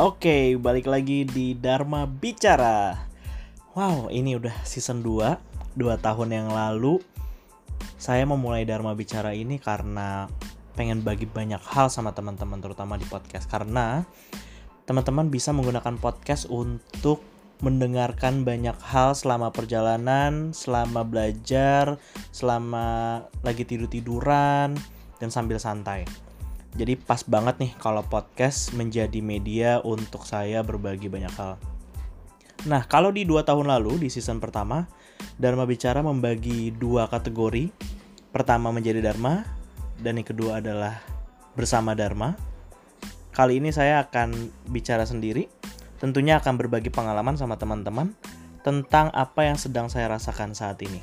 Oke, balik lagi di Dharma Bicara. Wow, ini udah season 2, 2 tahun yang lalu. Saya memulai Dharma Bicara ini karena pengen bagi banyak hal sama teman-teman terutama di podcast karena teman-teman bisa menggunakan podcast untuk mendengarkan banyak hal selama perjalanan, selama belajar, selama lagi tidur-tiduran dan sambil santai. Jadi pas banget nih kalau podcast menjadi media untuk saya berbagi banyak hal. Nah, kalau di dua tahun lalu di season pertama, Dharma Bicara membagi dua kategori. Pertama menjadi Dharma, dan yang kedua adalah bersama Dharma. Kali ini saya akan bicara sendiri, tentunya akan berbagi pengalaman sama teman-teman tentang apa yang sedang saya rasakan saat ini.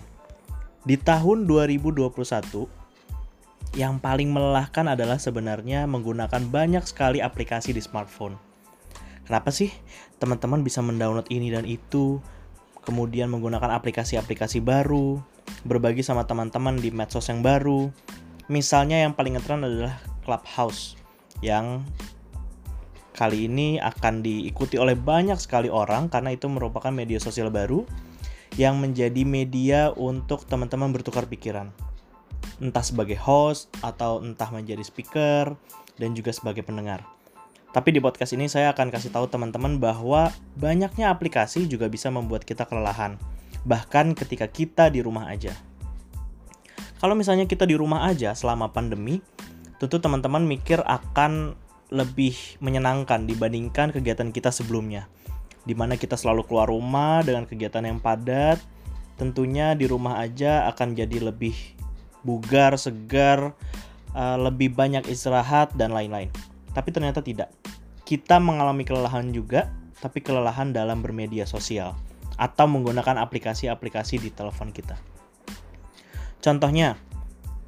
Di tahun 2021, yang paling melelahkan adalah sebenarnya menggunakan banyak sekali aplikasi di smartphone. Kenapa sih teman-teman bisa mendownload ini dan itu, kemudian menggunakan aplikasi-aplikasi baru, berbagi sama teman-teman di medsos yang baru. Misalnya yang paling ngetren adalah Clubhouse yang kali ini akan diikuti oleh banyak sekali orang karena itu merupakan media sosial baru yang menjadi media untuk teman-teman bertukar pikiran entah sebagai host atau entah menjadi speaker dan juga sebagai pendengar. Tapi di podcast ini saya akan kasih tahu teman-teman bahwa banyaknya aplikasi juga bisa membuat kita kelelahan, bahkan ketika kita di rumah aja. Kalau misalnya kita di rumah aja selama pandemi, tentu teman-teman mikir akan lebih menyenangkan dibandingkan kegiatan kita sebelumnya. Di mana kita selalu keluar rumah dengan kegiatan yang padat, tentunya di rumah aja akan jadi lebih bugar, segar, uh, lebih banyak istirahat dan lain-lain. Tapi ternyata tidak. Kita mengalami kelelahan juga, tapi kelelahan dalam bermedia sosial atau menggunakan aplikasi-aplikasi di telepon kita. Contohnya,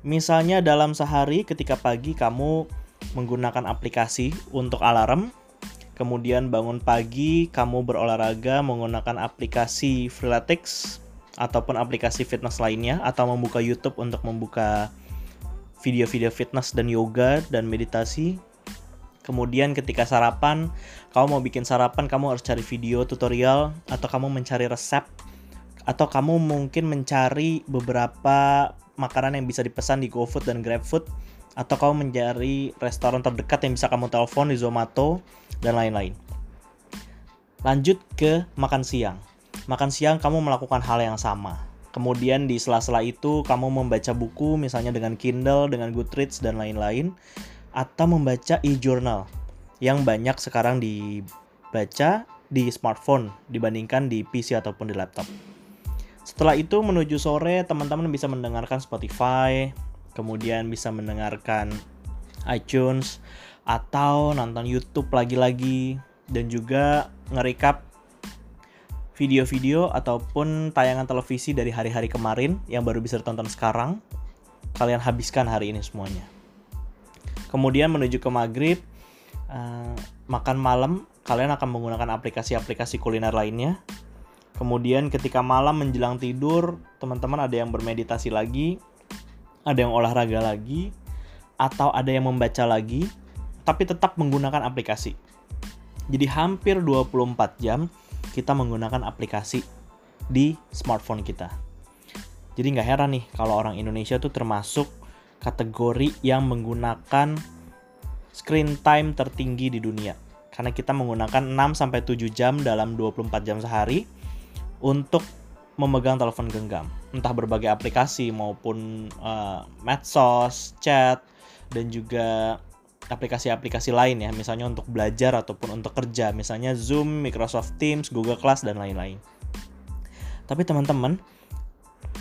misalnya dalam sehari ketika pagi kamu menggunakan aplikasi untuk alarm, kemudian bangun pagi kamu berolahraga menggunakan aplikasi Freeletics ataupun aplikasi fitness lainnya atau membuka YouTube untuk membuka video-video fitness dan yoga dan meditasi. Kemudian ketika sarapan, kamu mau bikin sarapan, kamu harus cari video tutorial atau kamu mencari resep atau kamu mungkin mencari beberapa makanan yang bisa dipesan di GoFood dan GrabFood atau kamu mencari restoran terdekat yang bisa kamu telepon di Zomato dan lain-lain. Lanjut ke makan siang makan siang kamu melakukan hal yang sama. Kemudian di sela-sela itu kamu membaca buku misalnya dengan Kindle, dengan Goodreads dan lain-lain atau membaca e-journal yang banyak sekarang dibaca di smartphone dibandingkan di PC ataupun di laptop. Setelah itu menuju sore teman-teman bisa mendengarkan Spotify, kemudian bisa mendengarkan iTunes atau nonton YouTube lagi-lagi dan juga nge-recap video-video ataupun tayangan televisi dari hari-hari kemarin yang baru bisa ditonton sekarang, kalian habiskan hari ini semuanya. Kemudian menuju ke maghrib, uh, makan malam, kalian akan menggunakan aplikasi-aplikasi kuliner lainnya. Kemudian ketika malam menjelang tidur, teman-teman ada yang bermeditasi lagi, ada yang olahraga lagi, atau ada yang membaca lagi, tapi tetap menggunakan aplikasi. Jadi hampir 24 jam kita menggunakan aplikasi di smartphone kita. Jadi nggak heran nih kalau orang Indonesia tuh termasuk kategori yang menggunakan screen time tertinggi di dunia. Karena kita menggunakan 6-7 jam dalam 24 jam sehari untuk memegang telepon genggam. Entah berbagai aplikasi maupun uh, medsos, chat, dan juga aplikasi-aplikasi lain ya, misalnya untuk belajar ataupun untuk kerja, misalnya Zoom, Microsoft Teams, Google Class dan lain-lain. Tapi teman-teman,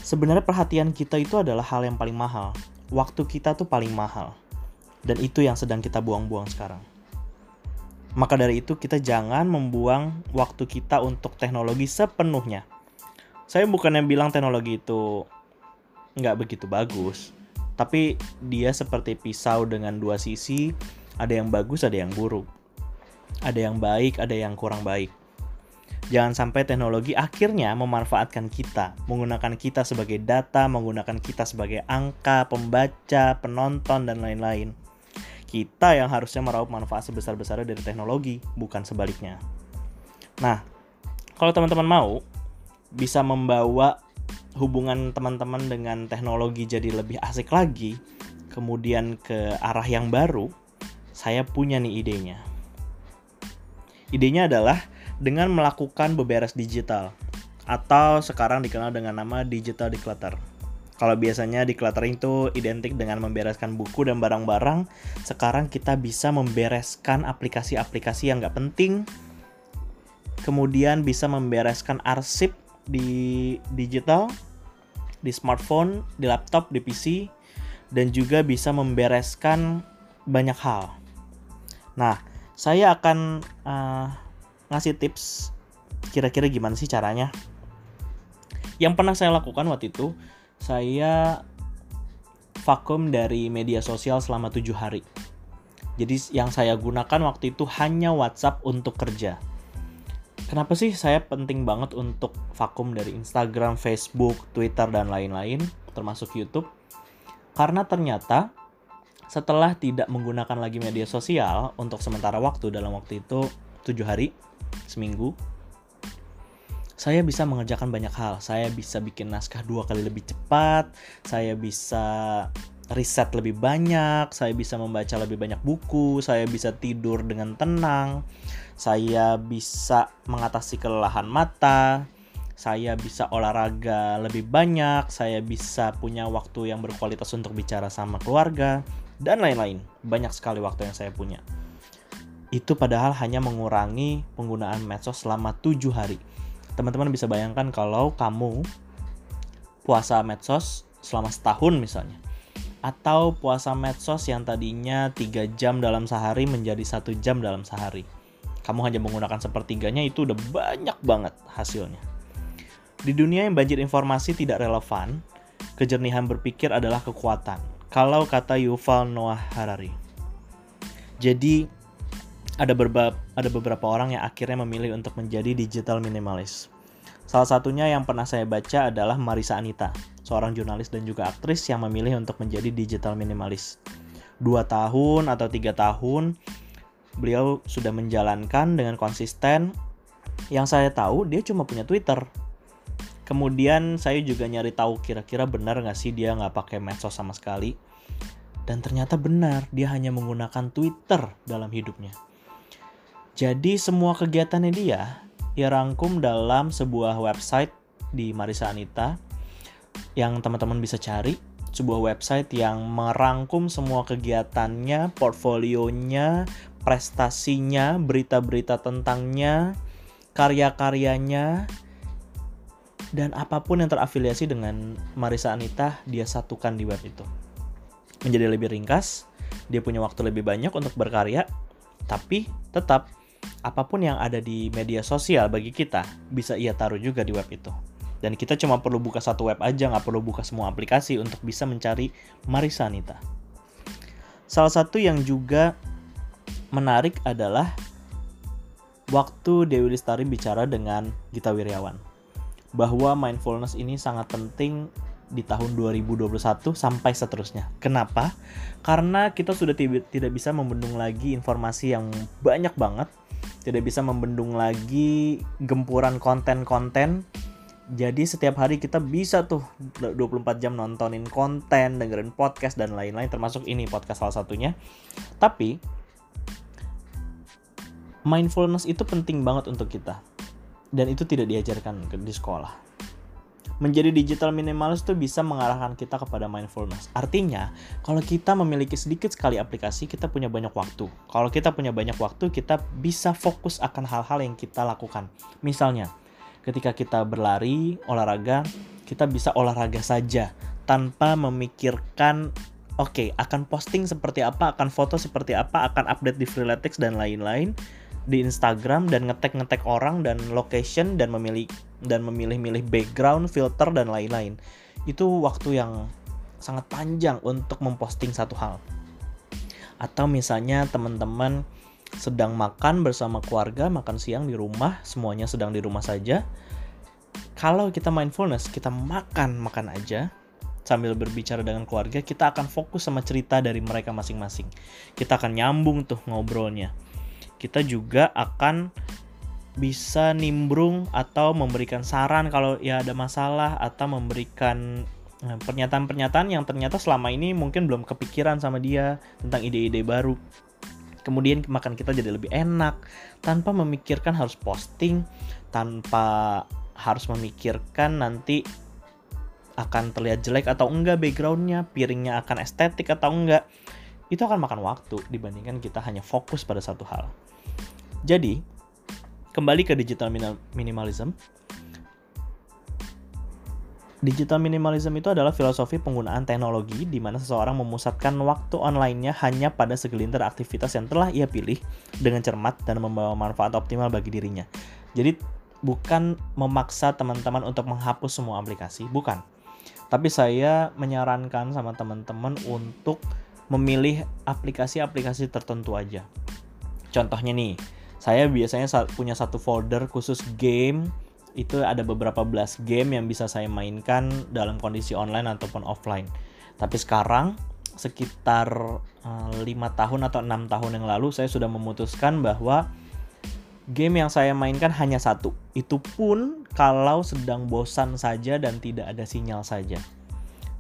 sebenarnya perhatian kita itu adalah hal yang paling mahal. Waktu kita tuh paling mahal. Dan itu yang sedang kita buang-buang sekarang. Maka dari itu kita jangan membuang waktu kita untuk teknologi sepenuhnya. Saya bukannya bilang teknologi itu nggak begitu bagus tapi dia seperti pisau dengan dua sisi, ada yang bagus, ada yang buruk. Ada yang baik, ada yang kurang baik. Jangan sampai teknologi akhirnya memanfaatkan kita, menggunakan kita sebagai data, menggunakan kita sebagai angka, pembaca, penonton, dan lain-lain. kita yang harusnya meraup manfaat sebesar-besarnya dari teknologi, bukan sebaliknya. Nah, kalau teman-teman mau bisa membawa hubungan teman-teman dengan teknologi jadi lebih asik lagi, kemudian ke arah yang baru, saya punya nih idenya. Idenya adalah dengan melakukan beberes digital atau sekarang dikenal dengan nama digital declutter. Kalau biasanya decluttering itu identik dengan membereskan buku dan barang-barang, sekarang kita bisa membereskan aplikasi-aplikasi yang nggak penting, kemudian bisa membereskan arsip di digital, di smartphone, di laptop, di PC, dan juga bisa membereskan banyak hal. Nah, saya akan uh, ngasih tips kira-kira gimana sih caranya. Yang pernah saya lakukan waktu itu, saya vakum dari media sosial selama tujuh hari. Jadi yang saya gunakan waktu itu hanya WhatsApp untuk kerja. Kenapa sih saya penting banget untuk vakum dari Instagram, Facebook, Twitter, dan lain-lain, termasuk YouTube? Karena ternyata setelah tidak menggunakan lagi media sosial untuk sementara waktu dalam waktu itu tujuh hari, seminggu, saya bisa mengerjakan banyak hal. Saya bisa bikin naskah dua kali lebih cepat, saya bisa riset lebih banyak, saya bisa membaca lebih banyak buku, saya bisa tidur dengan tenang, saya bisa mengatasi kelelahan mata, saya bisa olahraga lebih banyak, saya bisa punya waktu yang berkualitas untuk bicara sama keluarga, dan lain-lain. Banyak sekali waktu yang saya punya. Itu padahal hanya mengurangi penggunaan medsos selama tujuh hari teman-teman bisa bayangkan kalau kamu puasa medsos selama setahun misalnya atau puasa medsos yang tadinya 3 jam dalam sehari menjadi satu jam dalam sehari kamu hanya menggunakan sepertiganya itu udah banyak banget hasilnya di dunia yang banjir informasi tidak relevan kejernihan berpikir adalah kekuatan kalau kata Yuval Noah Harari jadi ada beberapa ada beberapa orang yang akhirnya memilih untuk menjadi digital minimalis. Salah satunya yang pernah saya baca adalah Marisa Anita, seorang jurnalis dan juga aktris yang memilih untuk menjadi digital minimalis. Dua tahun atau tiga tahun, beliau sudah menjalankan dengan konsisten. Yang saya tahu, dia cuma punya Twitter. Kemudian saya juga nyari tahu kira-kira benar nggak sih dia nggak pakai medsos sama sekali. Dan ternyata benar, dia hanya menggunakan Twitter dalam hidupnya. Jadi semua kegiatannya dia ia rangkum dalam sebuah website di Marisa Anita yang teman-teman bisa cari sebuah website yang merangkum semua kegiatannya, portfolionya, prestasinya, berita-berita tentangnya, karya-karyanya, dan apa pun yang terafiliasi dengan Marisa Anita dia satukan di web itu. Menjadi lebih ringkas, dia punya waktu lebih banyak untuk berkarya, tapi tetap apa pun yang ada di media sosial bagi kita bisa ia taruh juga di web itu. Dan kita cuma perlu buka satu web aja, nggak perlu buka semua aplikasi untuk bisa mencari Marisa Anita. Salah satu yang juga menarik adalah waktu Dewi Lestari bicara dengan Gita Wirjawan. Bahwa mindfulness ini sangat penting di tahun 2021 sampai seterusnya. Kenapa? Karena kita sudah tidak bisa membendung lagi informasi yang banyak banget tidak bisa membendung lagi gempuran konten-konten. Jadi setiap hari kita bisa tuh 24 jam nontonin konten, dengerin podcast dan lain-lain termasuk ini podcast salah satunya. Tapi mindfulness itu penting banget untuk kita. Dan itu tidak diajarkan di sekolah menjadi digital minimalis itu bisa mengarahkan kita kepada mindfulness. Artinya, kalau kita memiliki sedikit sekali aplikasi, kita punya banyak waktu. Kalau kita punya banyak waktu, kita bisa fokus akan hal-hal yang kita lakukan. Misalnya, ketika kita berlari, olahraga, kita bisa olahraga saja tanpa memikirkan oke, okay, akan posting seperti apa, akan foto seperti apa, akan update di Freeletics dan lain-lain di Instagram dan ngetek-ngetek orang dan location dan memilih dan memilih-milih background, filter dan lain-lain. Itu waktu yang sangat panjang untuk memposting satu hal. Atau misalnya teman-teman sedang makan bersama keluarga, makan siang di rumah, semuanya sedang di rumah saja. Kalau kita mindfulness, kita makan makan aja sambil berbicara dengan keluarga, kita akan fokus sama cerita dari mereka masing-masing. Kita akan nyambung tuh ngobrolnya. Kita juga akan bisa nimbrung atau memberikan saran kalau ya ada masalah atau memberikan eh, pernyataan-pernyataan yang ternyata selama ini mungkin belum kepikiran sama dia tentang ide-ide baru. Kemudian makan kita jadi lebih enak tanpa memikirkan harus posting, tanpa harus memikirkan nanti akan terlihat jelek atau enggak backgroundnya, piringnya akan estetik atau enggak, itu akan makan waktu dibandingkan kita hanya fokus pada satu hal. Jadi, kembali ke digital minimalism. Digital minimalism itu adalah filosofi penggunaan teknologi di mana seseorang memusatkan waktu online-nya hanya pada segelintir aktivitas yang telah ia pilih dengan cermat dan membawa manfaat optimal bagi dirinya. Jadi bukan memaksa teman-teman untuk menghapus semua aplikasi, bukan tapi saya menyarankan sama teman-teman untuk memilih aplikasi-aplikasi tertentu aja. Contohnya nih, saya biasanya punya satu folder khusus game. Itu ada beberapa belas game yang bisa saya mainkan dalam kondisi online ataupun offline. Tapi sekarang sekitar eh, lima tahun atau enam tahun yang lalu saya sudah memutuskan bahwa game yang saya mainkan hanya satu. Itu pun kalau sedang bosan saja dan tidak ada sinyal saja.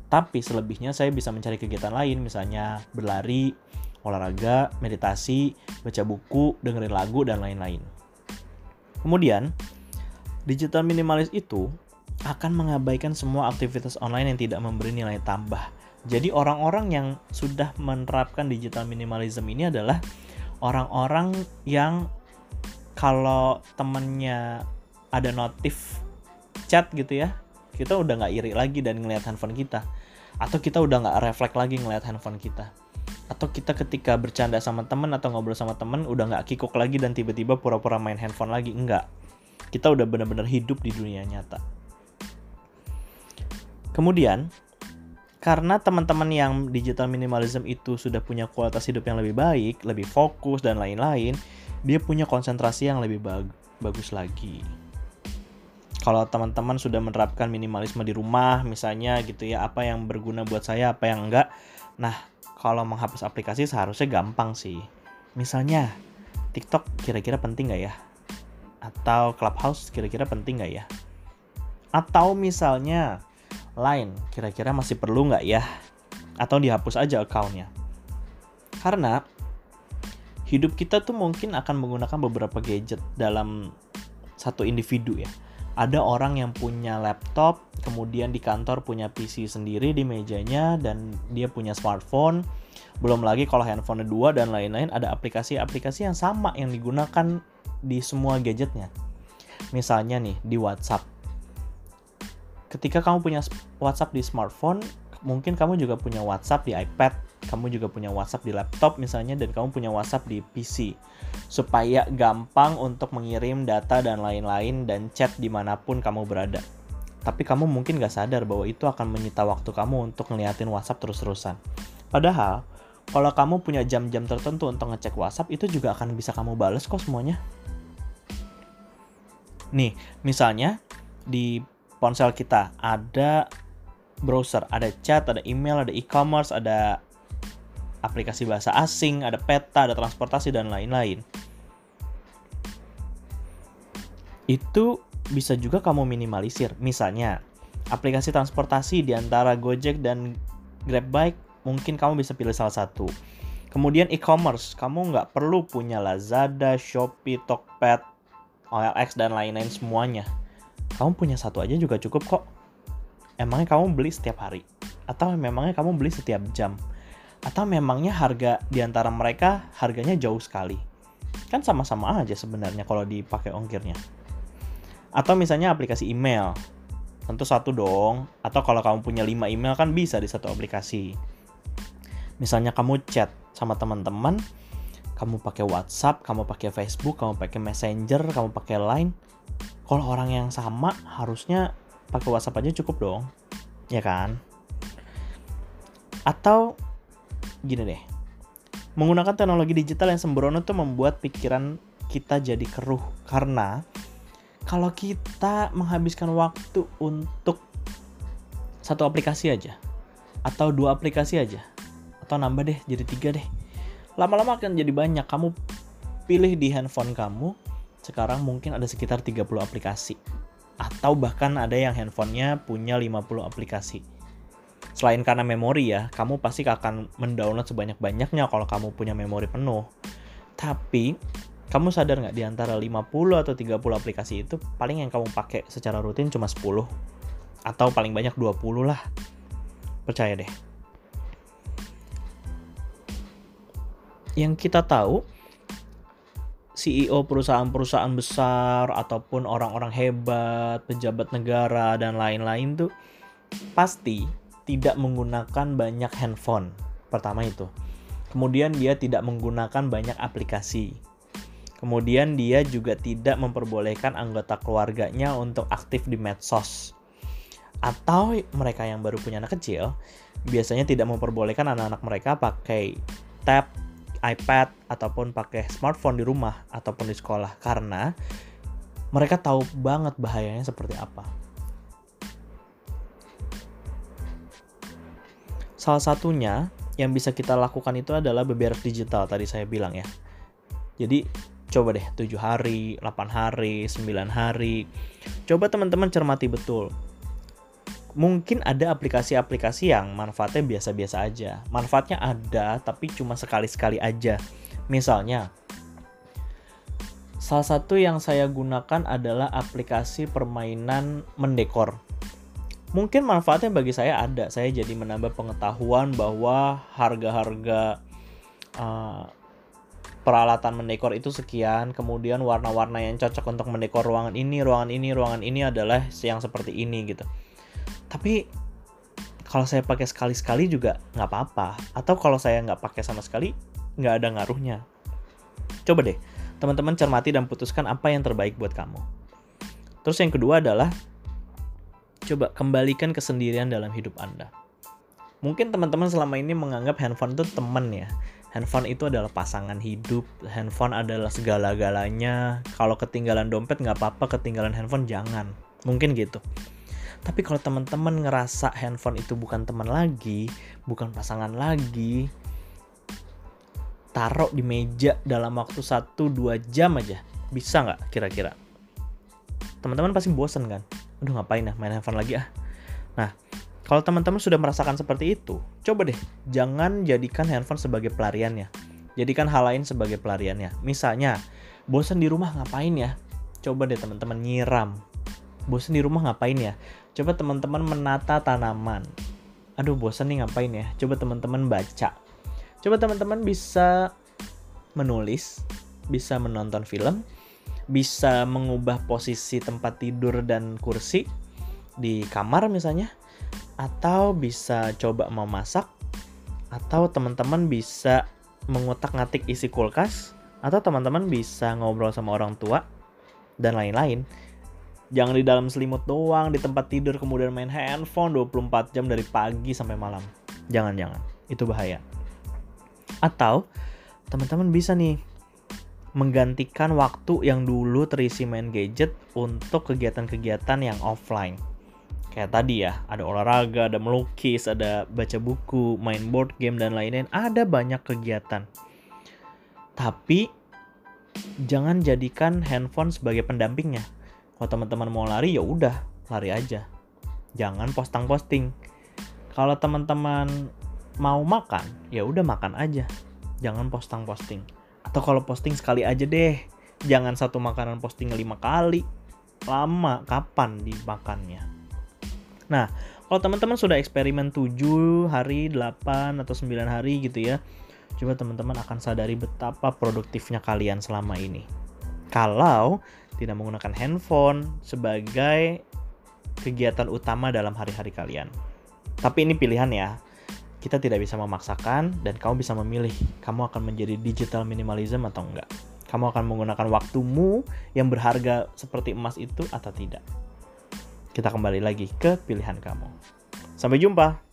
Tapi selebihnya saya bisa mencari kegiatan lain, misalnya berlari, olahraga, meditasi, baca buku, dengerin lagu, dan lain-lain. Kemudian, digital minimalis itu akan mengabaikan semua aktivitas online yang tidak memberi nilai tambah. Jadi orang-orang yang sudah menerapkan digital minimalism ini adalah orang-orang yang kalau temennya ada notif chat gitu ya kita udah nggak iri lagi dan ngelihat handphone kita. Atau kita udah nggak refleks lagi ngelihat handphone kita. Atau kita ketika bercanda sama temen atau ngobrol sama temen udah nggak kikuk lagi dan tiba-tiba pura-pura main handphone lagi. Enggak kita udah benar-benar hidup di dunia nyata kemudian karena teman-teman yang digital minimalism itu sudah punya kualitas hidup yang lebih baik, lebih fokus dan lain-lain, dia punya konsentrasi yang lebih bag bagus lagi. Kalau teman-teman sudah menerapkan minimalisme di rumah, misalnya gitu ya, apa yang berguna buat saya, apa yang enggak. Nah, kalau menghapus aplikasi seharusnya gampang sih. Misalnya, TikTok kira-kira penting nggak ya? Atau Clubhouse kira-kira penting nggak ya? Atau misalnya, Line kira-kira masih perlu nggak ya? Atau dihapus aja accountnya? Karena hidup kita tuh mungkin akan menggunakan beberapa gadget dalam satu individu ya. Ada orang yang punya laptop, kemudian di kantor punya PC sendiri di mejanya dan dia punya smartphone. Belum lagi kalau handphone dua dan lain-lain ada aplikasi-aplikasi yang sama yang digunakan di semua gadgetnya. Misalnya nih di WhatsApp. Ketika kamu punya WhatsApp di smartphone, mungkin kamu juga punya WhatsApp di iPad kamu juga punya WhatsApp di laptop misalnya dan kamu punya WhatsApp di PC supaya gampang untuk mengirim data dan lain-lain dan chat di mana pun kamu berada. Tapi kamu mungkin gak sadar bahwa itu akan menyita waktu kamu untuk ngeliatin WhatsApp terus-terusan. Padahal, kalau kamu punya jam-jam tertentu untuk ngecek WhatsApp, itu juga akan bisa kamu bales kok semuanya. Nih, misalnya di ponsel kita ada browser, ada chat, ada email, ada e-commerce, ada aplikasi bahasa asing, ada peta, ada transportasi, dan lain-lain. Itu bisa juga kamu minimalisir. Misalnya, aplikasi transportasi di antara Gojek dan Grabbike, mungkin kamu bisa pilih salah satu. Kemudian e-commerce, kamu nggak perlu punya Lazada, Shopee, Tokped, OLX, dan lain-lain semuanya. Kamu punya satu aja juga cukup kok. Emangnya kamu beli setiap hari? Atau memangnya kamu beli setiap jam? atau memangnya harga di antara mereka harganya jauh sekali? Kan sama-sama aja sebenarnya kalau dipakai ongkirnya. Atau misalnya aplikasi email. Tentu satu dong. Atau kalau kamu punya 5 email kan bisa di satu aplikasi. Misalnya kamu chat sama teman-teman, kamu pakai WhatsApp, kamu pakai Facebook, kamu pakai Messenger, kamu pakai Line. Kalau orang yang sama harusnya pakai WhatsApp aja cukup dong. Ya kan? Atau gini deh menggunakan teknologi digital yang sembrono itu membuat pikiran kita jadi keruh karena kalau kita menghabiskan waktu untuk satu aplikasi aja atau dua aplikasi aja atau nambah deh jadi tiga deh. Lama-lama akan jadi banyak. Kamu pilih di handphone kamu sekarang mungkin ada sekitar 30 aplikasi. Atau bahkan ada yang handphonenya punya 50 aplikasi. Selain karena memori ya kamu pasti akan mendownload sebanyak-banyaknya kalau kamu punya memori penuh. Tapi kamu sadar nggak di antara 50 atau 30 aplikasi itu paling yang kamu pakai secara rutin cuma 10 atau paling banyak 20 lah. Percaya deh yang kita tahu CEO perusahaan-perusahaan besar ataupun orang-orang hebat, pejabat negara dan lain-lain tuh pasti tidak menggunakan banyak handphone. Pertama itu. Kemudian dia tidak menggunakan banyak aplikasi. Kemudian dia juga tidak memperbolehkan anggota keluarganya untuk aktif di medsos. Atau mereka yang baru punya anak kecil biasanya tidak memperbolehkan anak-anak mereka pakai tab iPad ataupun pakai smartphone di rumah ataupun di sekolah karena mereka tahu banget bahayanya seperti apa. Salah satunya yang bisa kita lakukan itu adalah beberes digital tadi saya bilang ya. Jadi coba deh 7 hari, 8 hari, 9 hari. Coba teman-teman cermati betul mungkin ada aplikasi-aplikasi yang manfaatnya biasa-biasa aja. Manfaatnya ada, tapi cuma sekali-sekali aja. Misalnya, salah satu yang saya gunakan adalah aplikasi permainan mendekor. Mungkin manfaatnya bagi saya ada. Saya jadi menambah pengetahuan bahwa harga-harga uh, peralatan mendekor itu sekian, kemudian warna-warna yang cocok untuk mendekor ruangan ini, ruangan ini, ruangan ini adalah yang seperti ini gitu tapi kalau saya pakai sekali-sekali juga nggak apa-apa. Atau kalau saya nggak pakai sama sekali nggak ada ngaruhnya. Coba deh teman-teman cermati dan putuskan apa yang terbaik buat kamu. Terus yang kedua adalah coba kembalikan kesendirian dalam hidup anda. Mungkin teman-teman selama ini menganggap handphone itu teman ya. Handphone itu adalah pasangan hidup handphone adalah segala-galanya. Kalau ketinggalan dompet nggak apa-apa ketinggalan handphone jangan. Mungkin gitu tapi kalau teman-teman ngerasa handphone itu bukan teman lagi, bukan pasangan lagi, taruh di meja dalam waktu 1-2 jam aja. Bisa nggak kira-kira? Teman-teman pasti bosen kan? Aduh ngapain ya main handphone lagi ah. Nah, kalau teman-teman sudah merasakan seperti itu, coba deh jangan jadikan handphone sebagai pelariannya. Jadikan hal lain sebagai pelariannya. Misalnya, bosan di rumah ngapain ya? Coba deh teman-teman nyiram. Bosan di rumah ngapain ya? Coba teman-teman menata tanaman. Aduh bosan nih ngapain ya? Coba teman-teman baca. Coba teman-teman bisa menulis, bisa menonton film, bisa mengubah posisi tempat tidur dan kursi di kamar misalnya, atau bisa coba memasak, atau teman-teman bisa mengutak-ngatik isi kulkas, atau teman-teman bisa ngobrol sama orang tua, dan lain-lain. Jangan di dalam selimut doang, di tempat tidur kemudian main handphone 24 jam dari pagi sampai malam. Jangan-jangan, itu bahaya. Atau teman-teman bisa nih menggantikan waktu yang dulu terisi main gadget untuk kegiatan-kegiatan yang offline. Kayak tadi ya, ada olahraga, ada melukis, ada baca buku, main board game dan lain-lain. Ada banyak kegiatan. Tapi jangan jadikan handphone sebagai pendampingnya kalau teman-teman mau lari ya udah lari aja. Jangan posting-posting. Kalau teman-teman mau makan ya udah makan aja. Jangan posting-posting. Atau kalau posting sekali aja deh. Jangan satu makanan posting lima kali. Lama kapan dimakannya? Nah kalau teman-teman sudah eksperimen 7 hari 8 atau 9 hari gitu ya coba teman-teman akan sadari betapa produktifnya kalian selama ini. Kalau tidak menggunakan handphone sebagai kegiatan utama dalam hari-hari kalian. Tapi ini pilihan ya. Kita tidak bisa memaksakan dan kamu bisa memilih kamu akan menjadi digital minimalism atau enggak. Kamu akan menggunakan waktumu yang berharga seperti emas itu atau tidak. Kita kembali lagi ke pilihan kamu. Sampai jumpa.